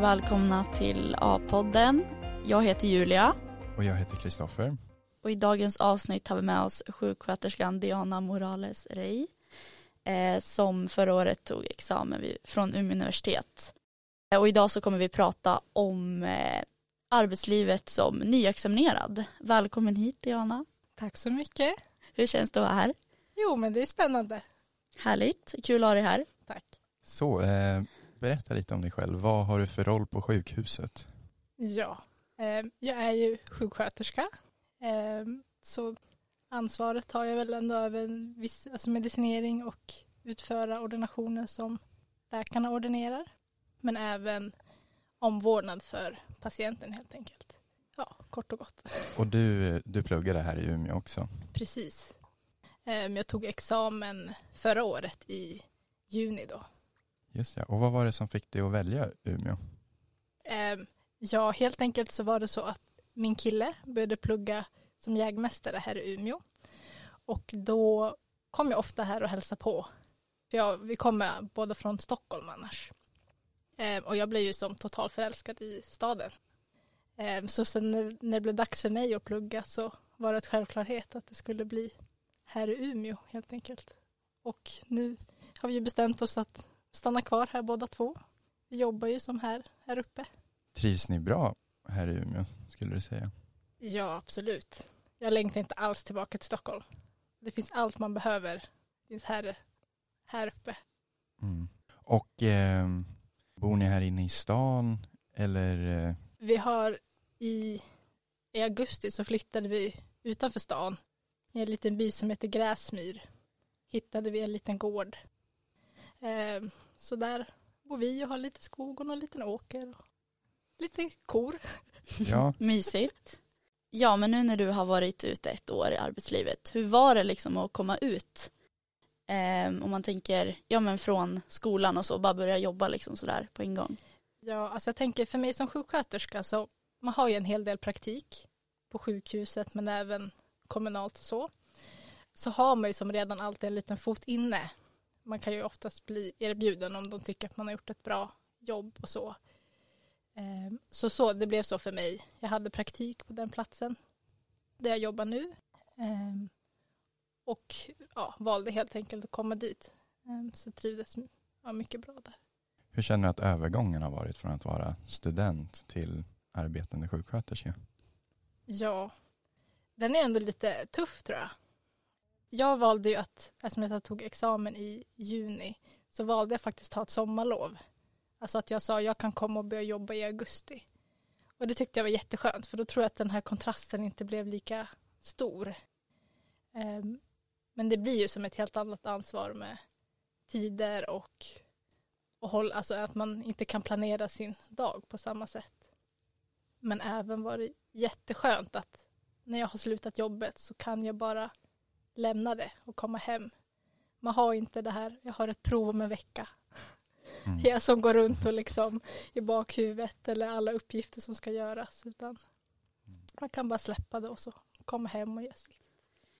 Och välkomna till A-podden. Jag heter Julia Och jag heter Kristoffer. och i dagens avsnitt har vi med oss sjuksköterskan Diana Morales Rey eh, som förra året tog examen vid, från Umeå universitet. Eh, och idag så kommer vi prata om eh, arbetslivet som nyexaminerad. Välkommen hit Diana. Tack så mycket. Hur känns det att vara här? Jo, men det är spännande. Härligt, kul att ha dig här. Tack. Så, eh, berätta lite om dig själv. Vad har du för roll på sjukhuset? Ja, eh, jag är ju sjuksköterska. Eh, så ansvaret tar jag väl ändå över viss alltså medicinering och utföra ordinationer som läkarna ordinerar. Men även omvårdnad för patienten helt enkelt. Ja, kort och gott. Och du, du pluggade här i Umeå också. Precis. Eh, jag tog examen förra året i juni då. Just ja. Och vad var det som fick dig att välja Umeå? Eh, ja, helt enkelt så var det så att min kille började plugga som jägmästare här i Umeå. Och då kom jag ofta här och hälsade på. För jag, vi kommer båda från Stockholm annars. Eh, och jag blev ju som totalförälskad i staden. Eh, så sen när, när det blev dags för mig att plugga så var det ett självklarhet att det skulle bli här i Umeå helt enkelt. Och nu har vi ju bestämt oss att stanna kvar här båda två. Vi jobbar ju som här, här uppe. Trivs ni bra här i Umeå, skulle du säga? Ja, absolut. Jag längtar inte alls tillbaka till Stockholm. Det finns allt man behöver. finns här, här uppe. Mm. Och eh, bor ni här inne i stan eller? Eh, Vi har i, i augusti så flyttade vi utanför stan i en liten by som heter Gräsmyr. Hittade vi en liten gård. Eh, så där bor vi och har lite skog och någon liten åker. Och lite kor. ja, Mysigt. Ja, men nu när du har varit ute ett år i arbetslivet, hur var det liksom att komma ut? Ehm, om man tänker, ja men från skolan och så, bara börja jobba liksom sådär på en gång. Ja, alltså jag tänker för mig som sjuksköterska så man har ju en hel del praktik på sjukhuset men även kommunalt och så. Så har man ju som redan alltid en liten fot inne. Man kan ju oftast bli erbjuden om de tycker att man har gjort ett bra jobb och så. Ehm, Så, så det blev så för mig. Jag hade praktik på den platsen där jag jobbar nu. Ehm, Och ja, valde helt enkelt att komma dit. Ehm, Så trivdes ja, mycket bra där. hur känner du att övergången har varit från att vara student till arbetande sjuksköterska? Ja, den är ändå lite tuff tror jag. Jag valde ju att, eftersom jag tog examen i juni, så valde jag faktiskt att ta ett sommarlov. Alltså att jag sa jag kan komma och börja jobba i augusti. Och det tyckte jag var jätteskönt för då tror jag att den här kontrasten inte blev lika stor. Um, Men det blir ju som ett helt annat ansvar med tider och, och håll, alltså att man inte kan planera sin dag på samma sätt. Men även var det jätteskönt att när jag har slutat jobbet så kan jag bara lämna det och komma hem. Man har inte det här, jag har ett prov om en vecka. Mm. Jag som går runt och liksom i bakhuvudet eller alla uppgifter som ska göras. Utan man kan bara släppa det och så komma hem och göra sitt.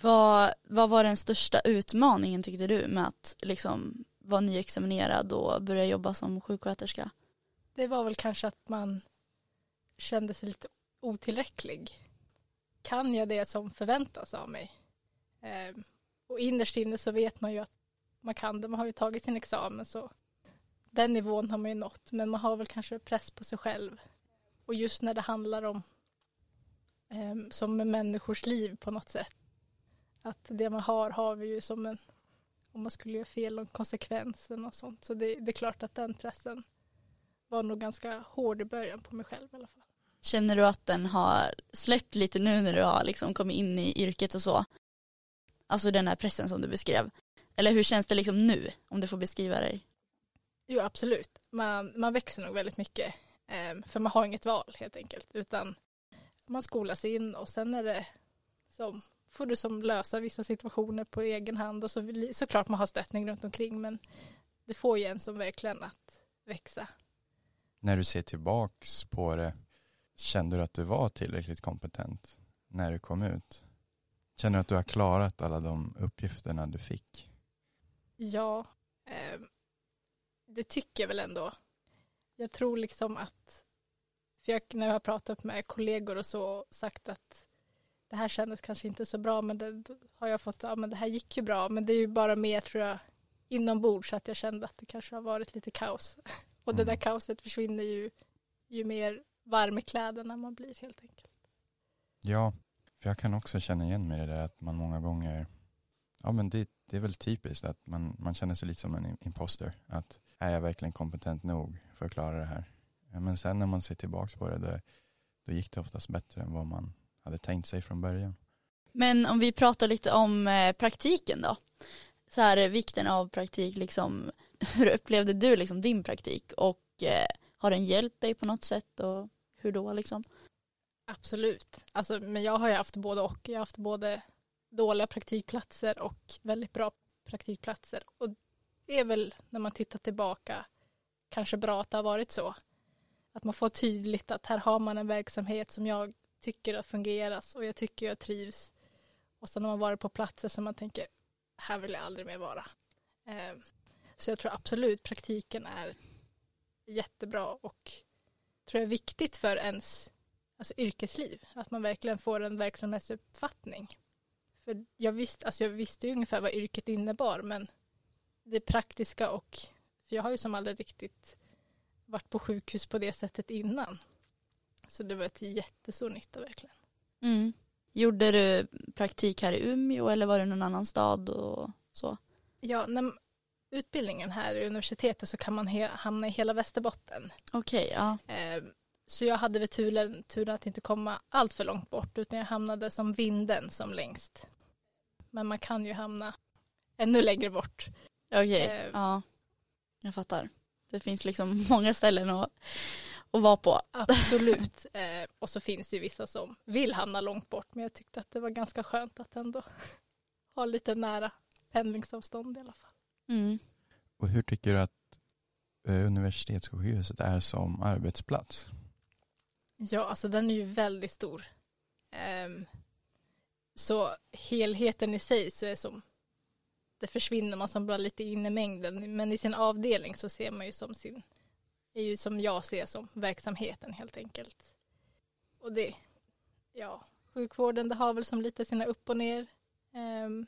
Vad, vad var den största utmaningen tyckte du med att liksom vara nyexaminerad och börja jobba som sjuksköterska? Det var väl kanske att man kände sig lite otillräcklig. Kan jag det som förväntas av mig? Ehm, och innerst inne så vet man ju att man kan det. Man har ju tagit sin examen så den nivån har man ju nått. Men man har väl kanske press på sig själv. Och just när det handlar om ehm, som med människors liv på något sätt. Att det man har har vi ju som en om man skulle göra fel om konsekvensen och sånt. Så det, det är klart att den pressen var nog ganska hård i början på mig själv i alla fall. Känner du att den har släppt lite nu när du har liksom kommit in i yrket och så? Alltså den här pressen som du beskrev. Eller hur känns det liksom nu? Om du får beskriva dig. Jo, absolut. Man, man växer nog väldigt mycket. Eh, för man har inget val helt enkelt. Utan man skolas in och sen är det som, får du som lösa vissa situationer på egen hand. Och så, vill- såklart man har stöttning runt omkring men det får ju en som verkligen att växa. När du ser tillbaks på det, kände du att du var tillräckligt kompetent när du kom ut? Känner du att du har klarat alla de uppgifterna du fick? Ja, eh, det tycker jag väl ändå. jag tror liksom att, för jag, när jag har pratat med kollegor och så och sagt att det här kändes kanske inte så bra men det har jag fått, ja men det här gick ju bra men det är ju bara mer tror jag inombords att jag kände att det kanske har varit lite kaos. Och det Mm. där kaoset försvinner ju ju mer varm i kläderna man blir helt enkelt. Ja, för jag kan också känna igen mig i det där att man många gånger, ja men det, det är väl typiskt att man, man känner sig lite som en imposter. Att är jag verkligen kompetent nog för att klara det här? Men sen när man ser tillbaka på det, då, då gick det oftast bättre än vad man hade tänkt sig från början. Men om vi pratar lite om eh, praktiken då. Så här vikten av praktik, liksom, hur upplevde du liksom din praktik och eh, har den hjälpt dig på något sätt och hur då liksom? Absolut. Alltså, men jag har ju haft både och. Jag har haft både dåliga praktikplatser och väldigt bra praktikplatser. Och det är väl när man tittar tillbaka kanske bra att det har varit så. Att man får tydligt att här har man en verksamhet som jag tycker att fungeras och jag tycker jag trivs. Och sen har man varit på platser som man tänker här vill jag aldrig mer vara. Ehm, så jag tror absolut praktiken är jättebra och tror jag är viktigt för ens alltså yrkesliv. Att man verkligen får en verksamhetsuppfattning. För jag visste, alltså jag visste ju ungefär vad yrket innebar men det praktiska och för jag har ju som aldrig riktigt varit på sjukhus på det sättet innan. Så det var till jättestor nytta verkligen. Mm. Gjorde du praktik här i Umeå eller var det någon annan stad och så? Ja, när utbildningen här i universitetet så kan man he- hamna i hela Västerbotten. Okej, ja. Eh, Så jag hade väl turen, turen att inte komma allt för långt bort utan jag hamnade som vinden som längst. Men man kan ju hamna ännu längre bort. Okej, Eh. ja. Jag fattar. Det finns liksom många ställen att, att vara på. Absolut. eh, och så finns det ju vissa som vill hamna långt bort men jag tyckte att det var ganska skönt att ändå ha lite nära pendlingsavstånd i alla fall. Mm. Och hur tycker du att eh, universitetssjukhuset är som arbetsplats? Ja, alltså den är ju väldigt stor. Um, så helheten i sig så är som det försvinner man som bara lite in i mängden. Men i sin avdelning så ser man ju som sin, är ju som jag ser som verksamheten helt enkelt. Och det, ja, sjukvården det har väl som lite sina upp och ner. Um,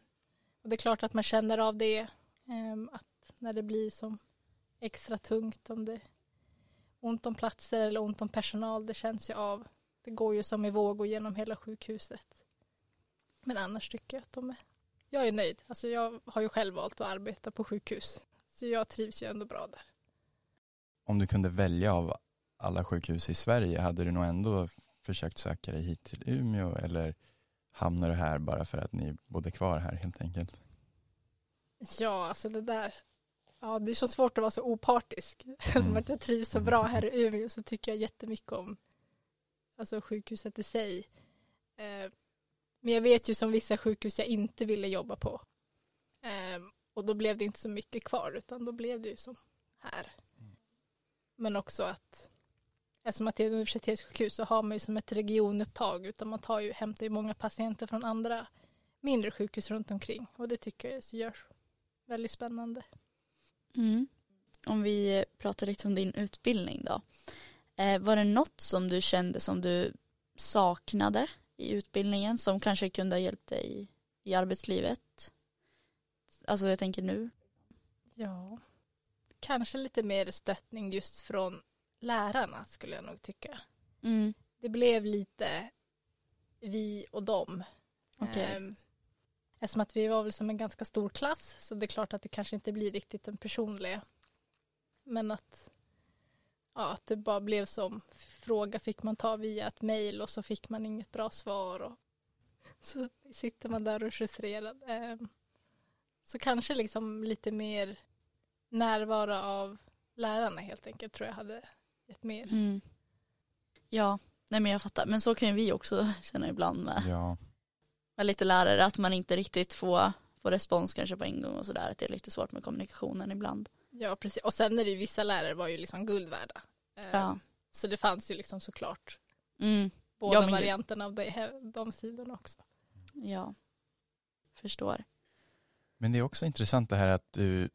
och det är klart att man känner av det, um, att när det blir som extra tungt om det ont om platser eller ont om personal, det känns ju av. Det går ju som i vågor genom hela sjukhuset. Men annars tycker jag att de är, jag är nöjd. Alltså jag har ju själv valt att arbeta på sjukhus. Så jag trivs ju ändå bra där. Om du kunde välja av alla sjukhus i Sverige, hade du nog ändå försökt söka dig hit till Umeå eller hamnar du här bara för att ni bodde kvar här helt enkelt? Ja, alltså det där. Ja, det är så svårt att vara så opartisk. Som Mm. att jag trivs så bra här i Umeå så tycker jag jättemycket om alltså sjukhuset i sig. Eh, men jag vet ju som vissa sjukhus jag inte ville jobba på. Eh, och då blev det inte så mycket kvar utan då blev det ju som här. Men också att eftersom att det är ett universitetssjukhus så har man ju som ett regionupptag utan man tar ju, hämtar ju många patienter från andra mindre sjukhus runt omkring och det tycker jag så gör väldigt spännande. Mm. Om vi pratar lite om din utbildning då. Eh, var det något som du kände som du saknade i utbildningen som kanske kunde ha hjälpt dig i, arbetslivet? Alltså jag tänker nu. Ja. Kanske lite mer stöttning just från lärarna skulle jag nog tycka. Mm. Det blev lite vi och dem. Okej. Ehm, Eftersom att vi var väl som en ganska stor klass så det är klart att det kanske inte blir riktigt den personliga. Men att, ja, att det bara blev som fråga fick man ta via ett mejl och så fick man inget bra svar. Och så sitter man där och är frustrerad. Ehm, Så kanske liksom lite mer närvaro av lärarna helt enkelt tror jag hade gett mer. Mm. Ja, nej men jag fattar. Men så kan ju vi också känna ibland med, Ja, med lite lärare att man inte riktigt får, får respons kanske på en gång och sådär. Att det är lite svårt med kommunikationen ibland. Ja, precis. Och sen är det ju vissa lärare var ju liksom guld värda. Ehm, Ja. Så det fanns ju liksom såklart Mm. båda Ja, varianterna av det, de sidorna också. Ja, förstår. men det är också intressant det här att du,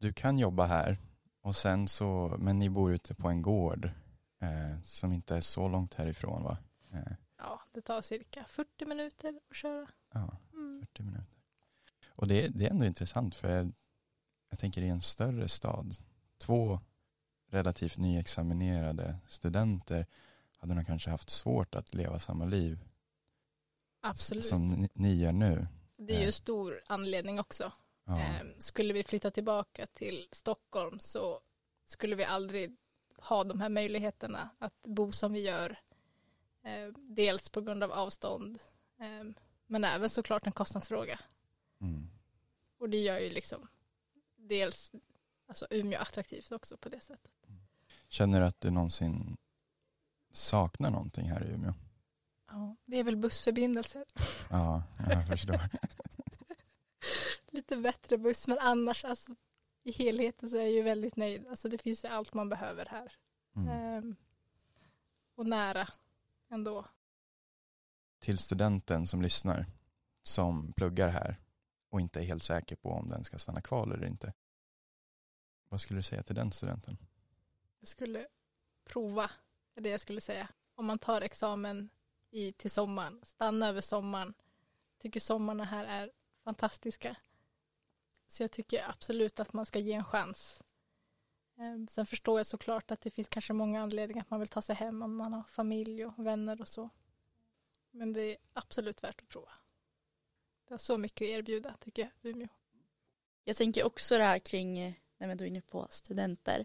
du kan jobba här Och sen så, men ni bor ute på en gård eh, som inte är så långt härifrån va? Eh, Ja, det tar cirka 40 minuter att köra. ja, Mm. 40 minuter. Och det, det är ändå intressant för jag, jag tänker i en större stad, två relativt nyexaminerade studenter hade nog kanske haft svårt att leva samma liv Absolut. som ni, ni gör nu. Det är ju Eh. en stor anledning också. Ja, Eh, Skulle vi flytta tillbaka till Stockholm så skulle vi aldrig ha de här möjligheterna att bo som vi gör. Eh, Dels på grund av avstånd eh, men även såklart en kostnadsfråga. mm. Och det gör ju liksom dels alltså Umeå attraktivt också på det sättet. Känner du att du någonsin saknar någonting här i Umeå? Ja, det är väl bussförbindelser. Ja, jag förstår. Lite bättre buss men annars alltså i helheten så är jag ju väldigt nöjd. Alltså det finns ju allt man behöver här. Mm. Ehm, och nära ändå. Till studenten som lyssnar, som pluggar här och inte är helt säker på om den ska stanna kvar eller inte. Vad skulle du säga till den studenten? Jag skulle prova, är det jag skulle säga. Om man tar examen i, till sommaren, stanna över sommaren. Tycker sommarna här är fantastiska. Så jag tycker absolut att man ska ge en chans. Ehm, sen förstår jag såklart att det finns kanske många anledningar att man vill ta sig hem om man har familj och vänner och så. Men det är absolut värt att prova. Det har så mycket att erbjuda tycker jag, Umeå. Jag tänker också det här kring, när vi är inne på studenter,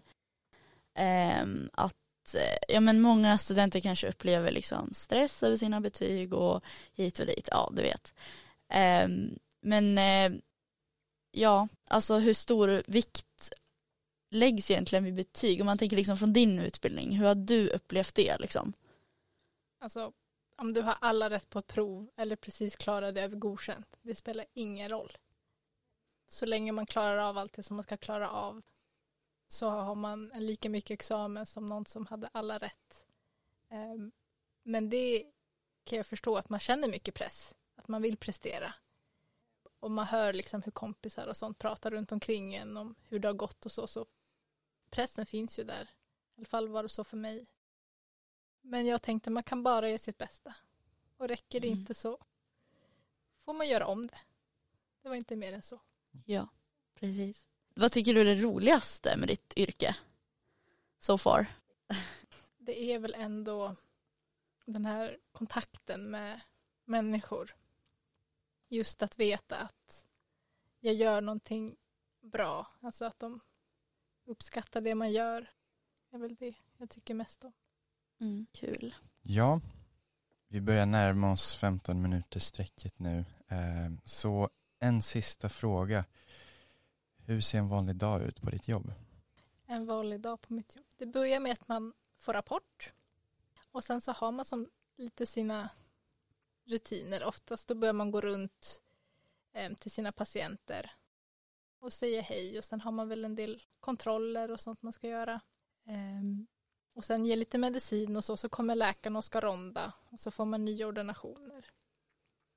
ehm, att eh, ja, men många studenter kanske upplever liksom stress över sina betyg och hit och dit, ja du vet. Ehm, men eh, ja, alltså hur stor vikt läggs egentligen vid betyg? Om man tänker liksom från din utbildning, hur har du upplevt det liksom? Alltså om du har alla rätt på ett prov eller precis klarade över godkänt, det spelar ingen roll. Så länge man klarar av allt det som man ska klara av så har man en lika mycket examen som någon som hade alla rätt. Ehm, men det kan jag förstå att man känner mycket press, att man vill prestera. Och man hör liksom hur kompisar och sånt pratar runt omkring en om hur det har gått och så. Så pressen finns ju där. I alla fall var det så för mig. Men jag tänkte man kan bara göra sitt bästa. Och räcker det Mm. inte så får man göra om det. Det var inte mer än så. Ja, precis. Vad tycker du är det roligaste med ditt yrke? So far? Det är väl ändå den här kontakten med människor. Just att veta att jag gör någonting bra. Alltså att de uppskattar det man gör. Det är väl det jag tycker mest om. Mm, kul. Ja, vi börjar närma oss 15 minuters strecket nu. Eh, Så en sista fråga. Hur ser en vanlig dag ut på ditt jobb? en vanlig dag på mitt jobb. Det börjar med att man får rapport och sen så har man som lite sina rutiner. Oftast då börjar man gå runt eh, till sina patienter och säga hej och sen har man väl en del kontroller och sånt man ska göra. Ehm, och sen ge lite medicin och så, så kommer läkaren och ska ronda och så får man nya ordinationer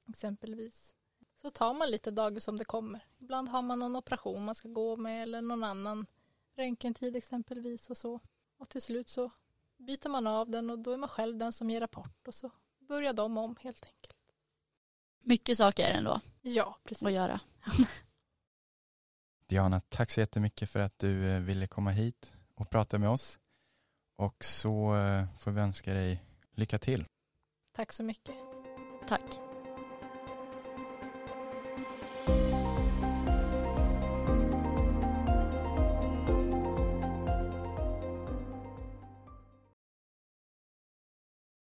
exempelvis. Så tar man lite dagar som det kommer. Ibland har man någon operation man ska gå med eller någon annan röntgentid exempelvis och så. Och till slut så byter man av den och då är man själv den som ger rapport och så börjar de om helt enkelt. Mycket saker ändå Ja, precis. att göra. Diana, tack så jättemycket för att du eh, ville komma hit och prata med oss. Och så eh, får vi önska dig lycka till. Tack så mycket. Tack.